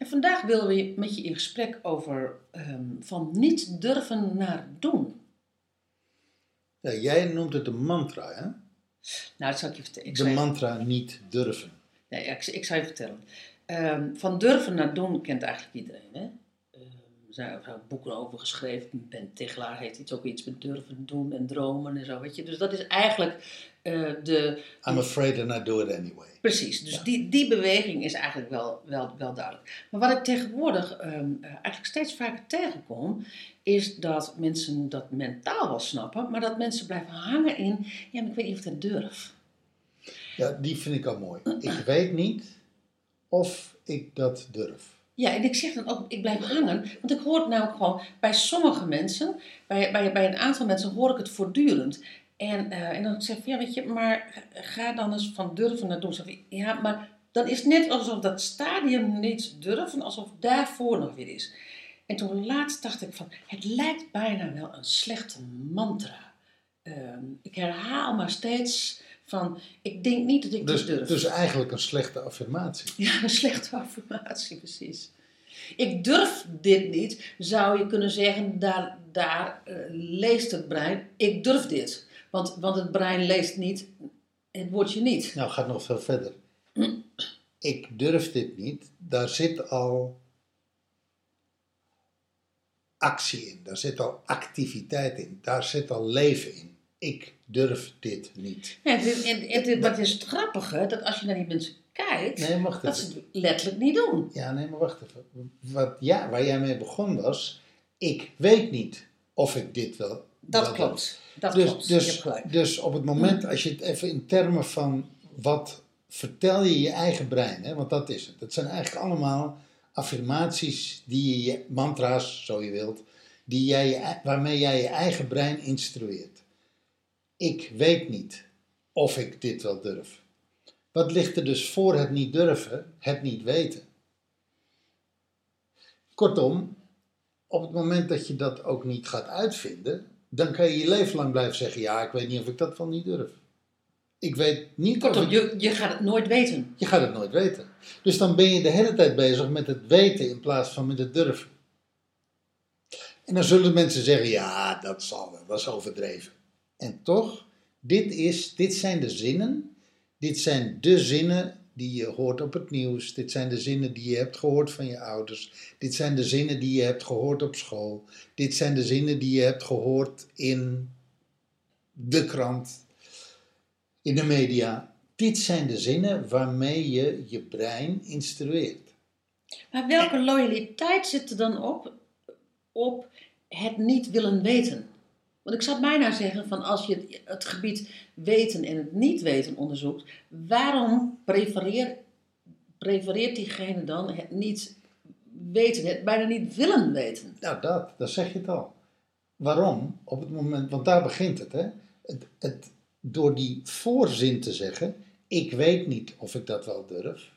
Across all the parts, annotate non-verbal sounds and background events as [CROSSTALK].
En vandaag willen we met je in gesprek over ehm, van niet durven naar doen. Ja, jij noemt het een mantra, hè? Nou, dat zal ik je vertellen. De mantra niet durven. Nee, ik, ik zou je vertellen. Ehm, van durven naar doen kent eigenlijk iedereen. Hè? Zijn er boeken over geschreven. Ben Tegelaar heeft iets, ook iets met durven doen en dromen en zo. Weet je? Dus dat is eigenlijk eh, de, I'm afraid and I do it anyway. Precies, dus Ja. die, die beweging is eigenlijk wel, wel, wel duidelijk. Maar wat ik tegenwoordig ehm, eh, eigenlijk steeds vaker tegenkom, is dat mensen dat mentaal wel snappen, maar dat mensen blijven hangen in, ja, maar ik weet niet of ik dat durf. Ja, die vind ik al mooi. Ik weet niet of ik dat durf. Ja, en ik zeg dan ook, ik blijf hangen, want ik hoor het nou gewoon bij sommige mensen, bij, bij, bij een aantal mensen hoor ik het voortdurend. En, eh, en dan zeg ik, ja, weet je, maar ga dan eens van durven naar doen. Zeg ik, ja, maar dan is net alsof dat stadium niet durven, alsof daarvoor nog weer is. En toen laatst dacht ik van, het lijkt bijna wel een slechte mantra. Ehm, ik herhaal maar steeds van, ik denk niet dat ik Dus, dit durf. dus eigenlijk een slechte affirmatie. [LAUGHS] Ja, een slechte affirmatie, precies. Ik durf dit niet, zou je kunnen zeggen, daar, daar eh, leest het brein, ik durf dit. Want, want het brein leest niet het woordje niet. Nou, gaat nog veel verder. Ik durf dit niet. Daar zit al actie in. Daar zit al activiteit in. Daar zit al leven in. Ik durf dit niet. Ja, het is- en, wat is het grappige, dat als je naar die mensen kijkt, Nee, dat ze het letterlijk niet doen. Ja, nee, maar wacht even. Wat, ja, waar jij mee begon was, ik weet niet of ik dit wel... Dat wel klopt. Dat dus, klopt. dus, dus op het moment, als je het even in termen van wat vertel je je eigen brein, hè, want dat is het. Het zijn eigenlijk allemaal affirmaties die je, mantra's, zo je wilt, die jij waarmee jij je eigen brein instrueert. Ik weet niet of ik dit wel durf. Wat ligt er dus voor het niet durven, het niet weten? Kortom, op het moment dat je dat ook niet gaat uitvinden, dan kan je je leven lang blijven zeggen: Ja, ik weet niet of ik dat wel niet durf. Ik weet niet of Kortom, ik... je, je gaat het nooit weten. Je gaat het nooit weten. Dus dan ben je de hele tijd bezig met het weten in plaats van met het durven. En dan zullen mensen zeggen: Ja, dat zal wel, dat is overdreven. En toch, dit, is, dit zijn de zinnen, dit zijn de zinnen die je hoort op het nieuws, dit zijn de zinnen die je hebt gehoord van je ouders, dit zijn de zinnen die je hebt gehoord op school, dit zijn de zinnen die je hebt gehoord in de krant, in de media. Dit zijn de zinnen waarmee je je brein instrueert. Maar welke loyaliteit zit er dan op, op het niet willen weten? Want ik zou bijna zeggen van als je het, gebied weten en het niet weten onderzoekt, waarom prefereer, prefereert diegene dan het niet weten, het bijna niet willen weten? Nou, dat, dat zeg je het al. Waarom? Op het moment, want daar begint het, hè? Het, het, door die voorzin te zeggen: Ik weet niet of ik dat wel durf.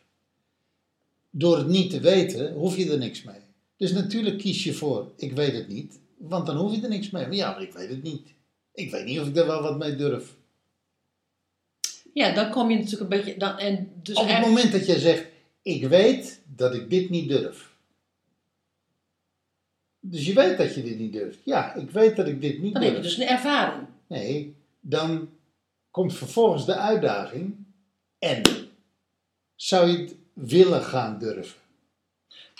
Door het niet te weten, hoef je er niks mee. Dus natuurlijk kies je voor: Ik weet het niet, want dan hoef je er niks mee. Maar ja, maar ik weet het niet. Ik weet niet of ik er wel wat mee durf. Ja, dan kom je natuurlijk een beetje. Dan, en dus Op het moment dat jij zegt: Ik weet dat ik dit niet durf. Dus je weet dat je dit niet durft. Ja, ik weet dat ik dit niet dan durf. heb je dus een ervaring. Nee, dan komt vervolgens de uitdaging. En zou je het willen gaan durven?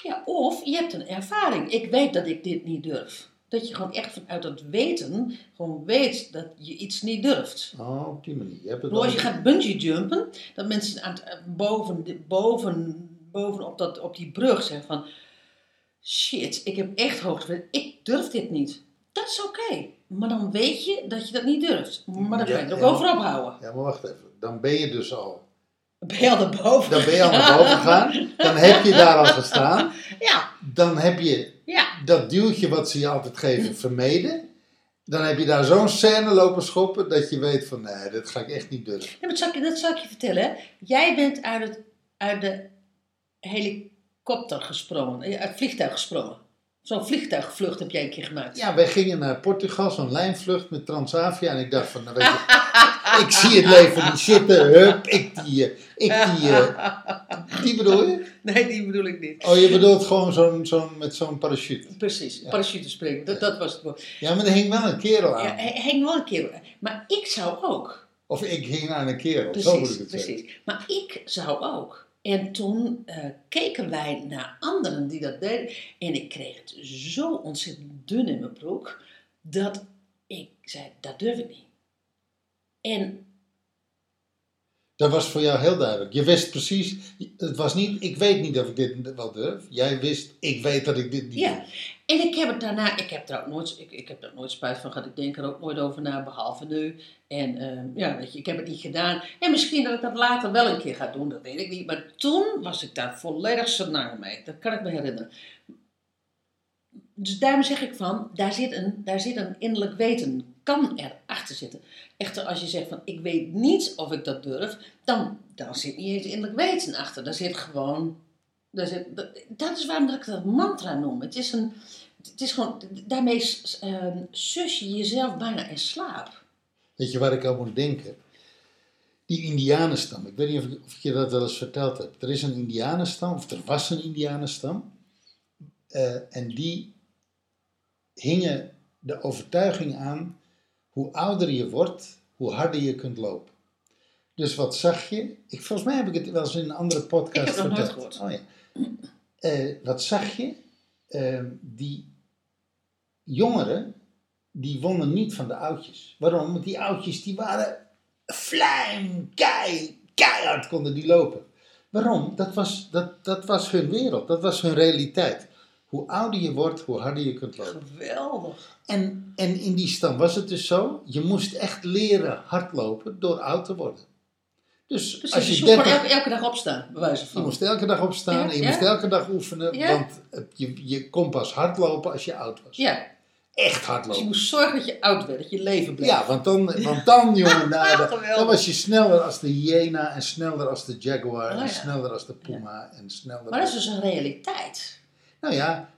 Ja, of je hebt een ervaring. Ik weet dat ik dit niet durf. Dat je gewoon echt vanuit dat weten, gewoon weet dat je iets niet durft. Oh, op die manier. Je hebt het als je gaat bungee jumpen, dat mensen aan het, eh, boven, boven, boven op, dat, op die brug zeggen van... Shit, ik heb echt hoogte. Ik durf dit niet. Dat is oké. Maar dan weet je dat je dat niet durft. Maar dan kan je het ook ja. over ophouden. Ja, maar wacht even. Dan ben je dus al Ben je al naar boven? Dan ben je al naar boven gegaan. Dan heb je daar al gestaan. [LAUGHS] Ja, Dan heb je ja. dat duwtje wat ze je altijd geven vermeden. Dan heb je daar zo'n scène lopen schoppen dat je weet van nee, dat ga ik echt niet durven. Ja, maar dat, zal ik, dat zal ik je vertellen. Jij bent uit, het, uit de helikopter gesprongen, eh, uit het vliegtuig gesprongen. Zo'n vliegtuigvlucht heb jij een keer gemaakt. Ja, wij gingen naar Portugal, zo'n lijnvlucht met Transavia. En ik dacht van, nou weet je, [LAUGHS] ik zie het leven niet zitten. Hup, ik die, eh, ik die, eh, die bedoel je? [LAUGHS] Nee, die bedoel ik niet. Oh, je bedoelt gewoon zo'n, zo'n, met zo'n parachute. Precies, Ja. parachutespringen, dat, dat was het woord. Ja, maar er hing wel een kerel aan. Ja, hij hing wel een keer. Maar ik zou ook. Of ik hing aan een kerel, zo moet Precies, ik het zeggen. precies. Maar ik zou ook. En toen eh, keken wij naar anderen die dat deden. En ik kreeg het zo ontzettend dun in mijn broek. Dat ik zei, dat durf ik niet. En Dat was voor jou heel duidelijk. Je wist precies, het was niet, ik weet niet of ik dit wel durf. Jij wist, ik weet dat ik dit niet ja, en ik heb het daarna, ik heb er ook nooit, ik, ik heb er nooit spijt van gehad. Ik denk er ook nooit over na, behalve nu. En ehm, ja, weet je, ik heb het niet gedaan. En misschien dat ik dat later wel een keer ga doen, dat weet ik niet. Maar toen was ik daar volledig senaar mee. Dat kan ik me herinneren. Dus daarom zeg ik van, daar zit een, daar zit een innerlijk weten, kan er achter zitten. Echter, als je zegt van, ik weet niet of ik dat durf, dan, dan zit niet eens innerlijk weten achter. Daar zit gewoon, daar zit, dat, is waarom dat ik dat mantra noem. Het is een, het is gewoon, daarmee ehm, sus je jezelf bijna in slaap. Weet je waar ik aan moet denken? Die Indianenstam. Ik weet niet of ik, of je dat wel eens verteld heb. Er is een Indianenstam, of er was een Indianenstam. eh, en die hingen de overtuiging aan: hoe ouder je wordt, hoe harder je kunt lopen. Dus wat zag je? Ik, volgens mij heb ik het wel eens in een andere podcast Ik heb het nog verteld. nooit Oh, ja. Eh, wat zag je? Eh, die jongeren, die wonnen niet van de oudjes. Waarom? Want die oudjes die waren vlijm, kei, keihard konden die lopen. Waarom? Dat was, dat, dat was hun wereld, dat was hun realiteit. Hoe ouder je wordt, hoe harder je kunt lopen. Geweldig. En, en in die stam was het dus zo, je moest echt leren hardlopen door oud te worden. Dus Precies, als dus je je moest gewoon 30, elke, elke dag opstaan, bij wijze je van. moest elke dag opstaan Ja, en je ja. moest elke dag oefenen, Ja. want je, je kon pas hardlopen als je oud was. Ja, Echt dus hardlopen. je moest zorgen dat je oud werd, dat je leven bleef. Ja, want dan, want dan [LAUGHS] jongen, nou, dan, was je sneller als de hyena en sneller als de jaguar Oh, en sneller als de puma en sneller Maar dat is dus een realiteit. Nou ja,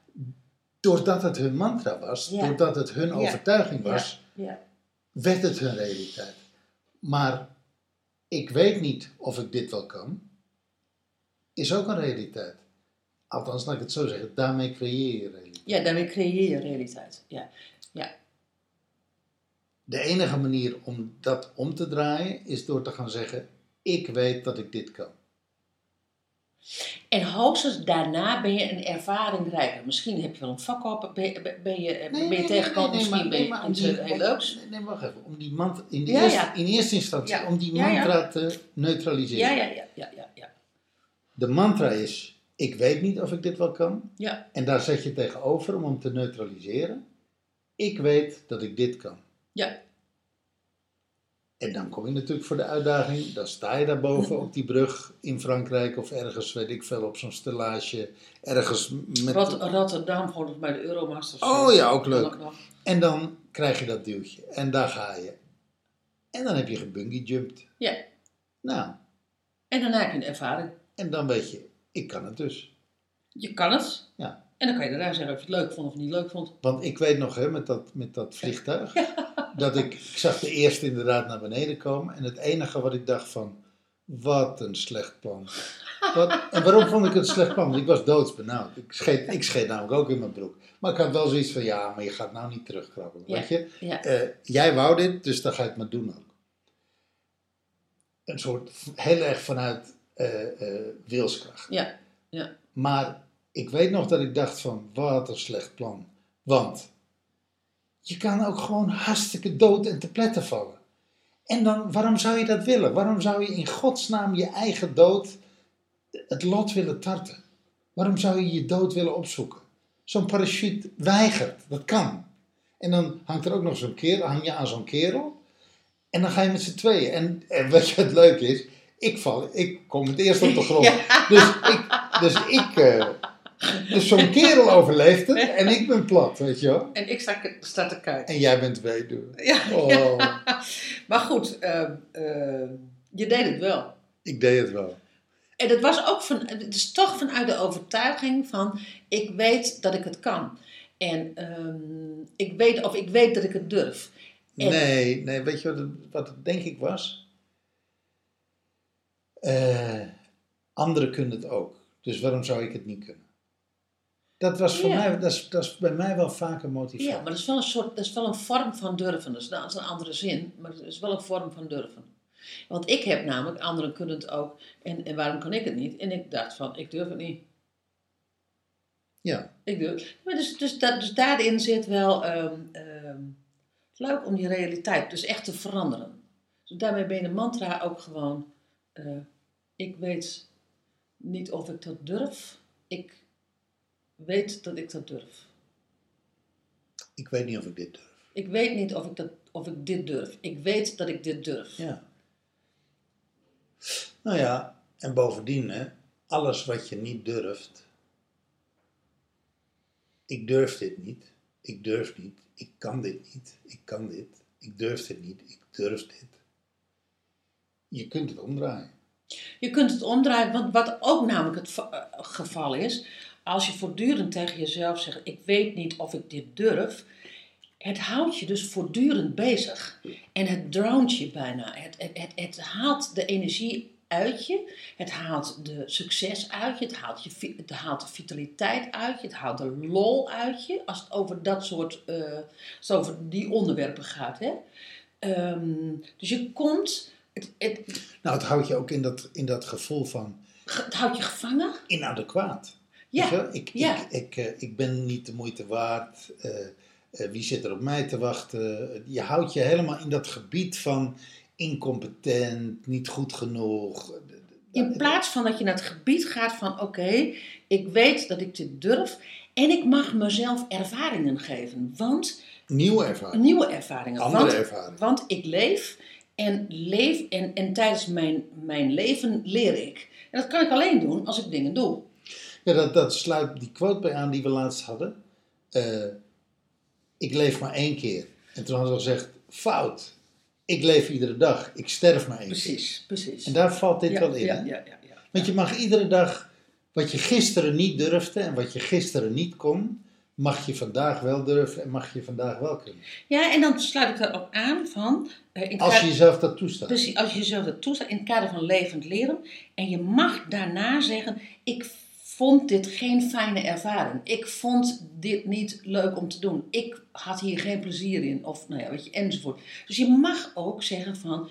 doordat het hun mantra was, Ja. doordat het hun Ja. overtuiging was, Ja. werd het hun realiteit. Maar ik weet niet of ik dit wel kan, is ook een realiteit. Althans, laat ik het zo zeggen, daarmee creëer je realiteit. ja, daarmee creëer je realiteit. Ja. De enige manier om dat om te draaien is door te gaan zeggen: Ik weet dat ik dit kan. En hoogstens daarna ben je een ervaring rijker. Misschien heb je wel een vak op, ben je, ben je, tegengekomen, misschien ben je iets heel leuks. Nee, wacht even. Om die in, de Ja, eerste, ja. in eerste instantie, Ja. om die mantra te neutraliseren. Ja, ja, ja, ja, ja, ja. De mantra is: Ik weet niet of ik dit wel kan. Ja, En daar zet je tegenover om hem te neutraliseren. Ik weet dat ik dit kan. ja. En dan kom je natuurlijk voor de uitdaging. Dan sta je daarboven op die brug in Frankrijk of ergens, weet ik veel, op zo'n stellage. Ergens met. Rot- Rotterdam, volgens mij de Euromasters. Oh ja, ook leuk. En dan krijg je dat duwtje. En daar ga je. En dan heb je gebungee jumped. Ja, Nou, en daarna heb je een ervaring. en dan weet je, ik kan het dus. Je kan het. Ja. En dan kan je daarna zeggen of je het leuk vond of niet leuk vond. Want ik weet nog, hè, met dat, met dat vliegtuig, [LAUGHS] dat ik, ik zag de eerste inderdaad naar beneden komen. En het enige wat ik dacht van, wat een slecht plan. Wat, en waarom vond ik het een slecht plan? Want ik was doodsbenauwd. Ik scheet, ik scheet namelijk ook in mijn broek. Maar ik had wel zoiets van, ja, maar je gaat nou niet terugkrabbelen, Ja. weet je. Ja, Eh, jij wou dit, dus dan ga je het maar doen ook. Een soort heel erg vanuit eh, eh, wilskracht. ja, ja. Maar ik weet nog dat ik dacht van, wat een slecht plan. Want je kan ook gewoon hartstikke dood en te pletten vallen. En dan, waarom zou je dat willen? Waarom zou je in godsnaam je eigen dood het lot willen tarten? Waarom zou je je dood willen opzoeken? Zo'n parachute weigert, dat kan. En dan hangt er ook nog zo'n kerel, hang je aan zo'n kerel. En dan ga je met z'n tweeën. En, en weet je wat leuk is? ik val, ik kom het eerst op de grond. [LAUGHS] Ja. Dus ik, dus ik, eh, dus zo'n kerel overleeft het en ik ben plat, weet je wel. En ik sta, sta te kijken. En jij bent weduwe. Ja, Oh, [LAUGHS] Maar goed, eh, eh, je deed het wel. ik deed het wel. En het was ook van, het is toch vanuit de overtuiging van, ik weet dat ik het kan. En ehm, ik weet, of ik weet dat ik het durf. En- Nee, nee, weet je wat het, wat het denk ik was? Eh, anderen kunnen het ook. Dus waarom zou ik het niet kunnen? Dat was voor Ja. mij, dat is, dat is bij mij wel vaak een motivatie. Ja, maar dat is wel een soort, dat is wel een vorm van durven. Dat is, dat is een andere zin, maar het is wel een vorm van durven. Want ik heb namelijk, anderen kunnen het ook, en, en waarom kan ik het niet? En ik dacht van, ik durf het niet. Ja. Ik durf. Maar dus, dus, dat, dus daarin zit wel ehm, ehm, leuk om die realiteit dus echt te veranderen. Dus daarmee ben je de mantra ook gewoon, eh, ik weet niet of ik dat durf. Ik weet dat ik dat durf. Ik weet niet of ik dit durf. Ik weet niet of ik, dat, of ik dit durf. Ik weet dat ik dit durf. Ja. Nou ja, en bovendien, hè, alles wat je niet durft. Ik durf dit niet. Ik durf niet. Ik kan dit niet. Ik kan dit. Ik durf dit niet. Ik durf dit. Je kunt het omdraaien. Je kunt het omdraaien, want wat ook namelijk het eh, geval is, als je voortdurend tegen jezelf zegt: Ik weet niet of ik dit durf, het houdt je dus voortdurend bezig. En het drownt je bijna. Het, het, het, het haalt de energie uit je, het haalt de succes uit je, het haalt, je, het haalt de vitaliteit uit je, het haalt de lol uit je, als het over dat soort, eh, als het over die onderwerpen gaat. Hè? Ehm, dus je komt. Het, het, Nou, het houdt je ook in dat, in dat gevoel van het houdt je gevangen. inadequaat. Ja? Ik, ja. ik, ik, eh, ik ben niet de moeite waard. eh, eh, wie zit er op mij te wachten? Je houdt je helemaal in dat gebied van incompetent, niet goed genoeg. In plaats van dat je naar het gebied gaat van oké, ik weet dat ik dit durf en ik mag mezelf ervaringen geven. Want Nieuwe ervaring. nieuwe ervaringen. Andere want, ervaring. Want ik leef en leef en, en tijdens mijn, mijn leven leer ik. En dat kan ik alleen doen als ik dingen doe. Ja, dat, dat sluit die quote bij aan die we laatst hadden. Eh, ik leef maar één keer. En toen hadden we gezegd, fout. Ik leef iedere dag. Ik sterf maar één keer. Precies, precies. En daar valt dit ja, wel in. ja, ja, ja, ja. Want je mag iedere dag, wat je gisteren niet durfde en wat je gisteren niet kon, mag je vandaag wel durven en mag je vandaag wel kunnen. ja, en dan sluit ik daarop aan van... eh, Als je jezelf dat toestaat. Precies, als je jezelf dat toestaat in het kader van levend leren. En je mag daarna zeggen, ik vond dit geen fijne ervaring. Ik vond dit niet leuk om te doen. Ik had hier geen plezier in. Of nou ja, weet je, enzovoort. Dus je mag ook zeggen van,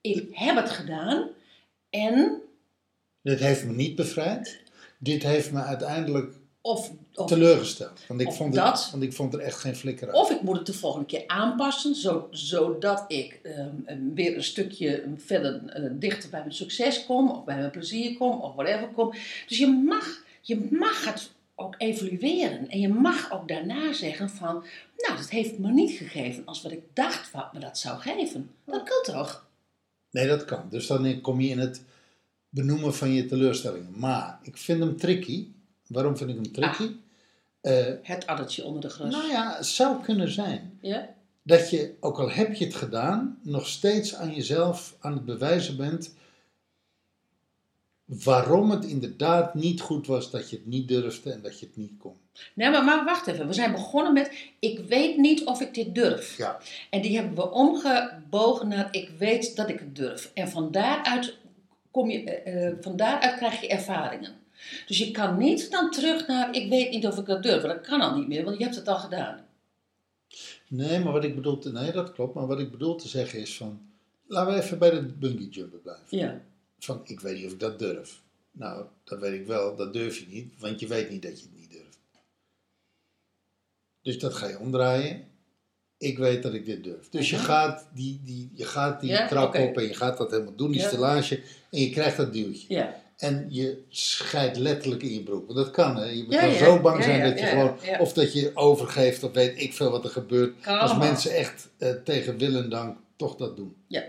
ik heb het gedaan. En, Dit heeft me niet bevrijd. Dit heeft me uiteindelijk of, of, teleurgesteld. Want ik, of vond dat. het, want ik vond er echt geen flikker aan. of ik moet het de volgende keer aanpassen. Zo, zodat ik ehm, weer een stukje verder eh, dichter bij mijn succes kom. Of bij mijn plezier kom. Of whatever kom. Dus je mag, je mag het ook evalueren. En je mag ook daarna zeggen van... Nou, dat heeft me niet gegeven als wat ik dacht wat me dat zou geven. Dat kan toch? Nee, dat kan. Dus dan kom je in het benoemen van je teleurstellingen. Maar ik vind hem tricky. Waarom vind ik hem tricky? Eh, Het addertje onder de gras. nou ja, het zou kunnen zijn Ja? dat je, ook al heb je het gedaan, nog steeds aan jezelf aan het bewijzen bent waarom het inderdaad niet goed was dat je het niet durfde en dat je het niet kon. Nee, maar, maar wacht even. We zijn begonnen met... Ik weet niet of ik dit durf. Ja, En die hebben we omgebogen naar ik weet dat ik het durf. En van daaruit, kom je, eh, van daaruit krijg je ervaringen. Dus je kan niet dan terug naar ik weet niet of ik dat durf. Dat kan al niet meer, want je hebt het al gedaan. nee, maar wat ik bedoel te, nee, dat klopt. Maar wat ik bedoel te zeggen is van, laten we even bij de bungee jumpen blijven. Ja. Van, ik weet niet of ik dat durf. Nou, dat weet ik wel, dat durf je niet, want je weet niet dat je het niet durft. Dus dat ga je omdraaien. Ik weet dat ik dit durf. Dus je gaat die, die, je gaat die Ja, trap op en je gaat dat helemaal doen, die Ja. stellage, en je krijgt dat duwtje. Ja. En je scheidt letterlijk in je broek. Want dat kan, hè. Je Ja, kan ja. zo bang zijn ja, dat je gewoon... Of dat je overgeeft, of weet ik veel wat er gebeurt. Kan als allemaal. mensen echt eh, tegen wil en dank toch dat doen. Ja.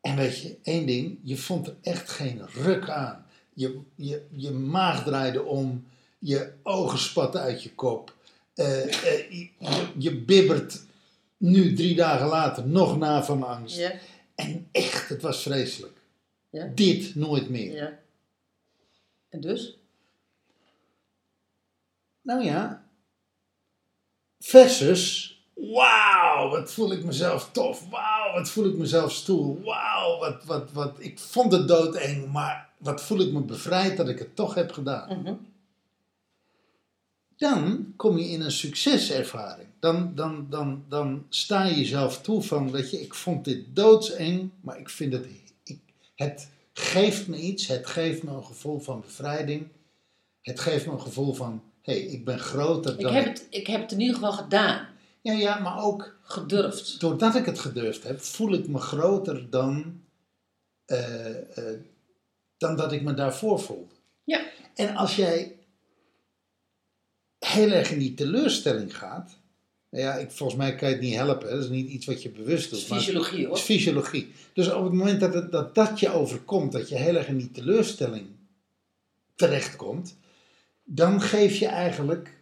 En weet je, één ding, je vond er echt geen ruk aan. Je, je, je maag draaide om, je ogen spatten uit je kop. Eh, eh, je, je- bibbert nu drie dagen later nog na van angst. Ja, En echt, het was vreselijk. Ja. Dit nooit meer. ja. En dus? Nou ja. Versus. Wauw, wat voel ik mezelf tof. Wauw, wat voel ik mezelf stoer. Wauw, wat, wat, wat. Ik vond het doodeng, maar wat voel ik me bevrijd dat ik het toch heb gedaan. Mhm. Dan kom je in een succeservaring. Dan, dan, dan, dan sta je jezelf toe van, weet je, ik vond dit doodseng, maar ik vind het, het geeft me iets. Het geeft me een gevoel van bevrijding. Het geeft me een gevoel van, hé, hey, ik ben groter Ik dan heb, het, ik heb het in ieder geval gedaan. Ja, ja, maar ook Gedurfd. doordat ik het gedurfd heb, voel ik me groter dan, eh, eh, dan dat ik me daarvoor voelde. Ja. En als jij heel erg in die teleurstelling gaat, nou ja, ik, volgens mij kan je het niet helpen, hè, dat is niet iets wat je bewust doet. is maar fysiologie het hoor. is fysiologie. Dus op het moment dat, het, dat dat je overkomt, dat je heel erg in die teleurstelling terechtkomt, dan geef je eigenlijk,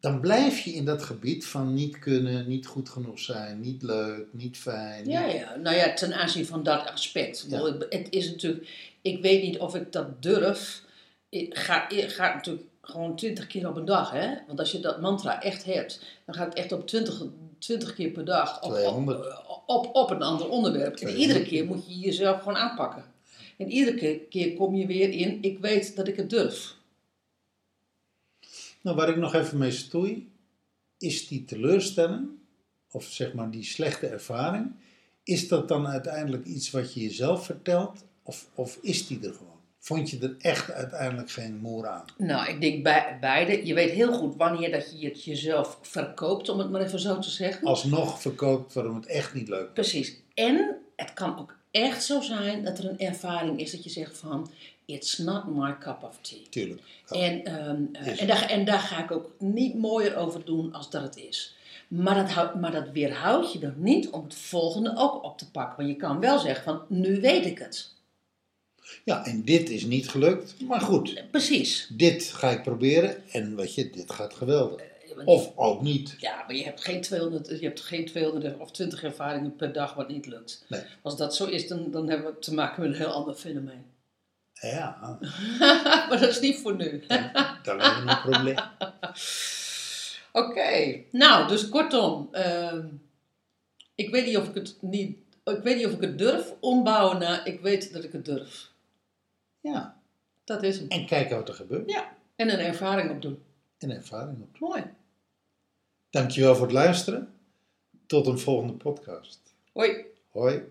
dan blijf je in dat gebied van niet kunnen, niet goed genoeg zijn, niet leuk, niet fijn. Ja, niet- ja, nou ja, ten aanzien van dat aspect. Ja. Het is natuurlijk, ik weet niet of ik dat durf. Ik ga, ik ga natuurlijk gewoon twintig keer op een dag, hè? Want als je dat mantra echt hebt, dan gaat het echt op twintig 20 keer per dag op, 200. op, op, op een ander onderwerp. En 200. iedere keer moet je jezelf gewoon aanpakken. En iedere keer, keer kom je weer in, ik weet dat ik het durf. Nou, waar ik nog even mee stoei, is die teleurstelling, of zeg maar die slechte ervaring, is dat dan uiteindelijk iets wat je jezelf vertelt, of, of is die er gewoon? Vond je er echt uiteindelijk geen moer aan? Nou, ik denk bij, beide. Je weet heel goed wanneer dat je het jezelf verkoopt, om het maar even zo te zeggen. Alsnog verkoopt waarom het echt niet leuk is. Precies. En het kan ook echt zo zijn dat er een ervaring is dat je zegt van, it's not my cup of tea. Tuurlijk. En, ehm, eh, en, daar, en daar ga ik ook niet mooier over doen als dat het is. Maar dat, houdt, maar dat weerhoudt je er niet om het volgende ook op te pakken. Want je kan wel zeggen van, nu weet ik het. Ja, en dit is niet gelukt, maar goed. Precies. Dit ga ik proberen en weet je, dit gaat geweldig. Want- Of ook niet. Ja, maar je hebt geen 200, je hebt geen 200 of 20 ervaringen per dag wat niet lukt. Nee. Als dat zo is, dan, dan hebben we te maken met een heel ander fenomeen. Ja, [LAUGHS] maar dat is niet voor nu. dan hebben we een probleem. [LAUGHS] Oké, nou, dus kortom, ehm, ik weet niet of ik het niet, ik weet niet of ik het durf ombouwen naar, ik weet dat ik het durf. Ja, Dat is hem. en kijken wat er gebeurt. Ja, en een ervaring opdoen. En ervaring op. Mooi. Dankjewel voor het luisteren. Tot een volgende podcast. Hoi. Hoi.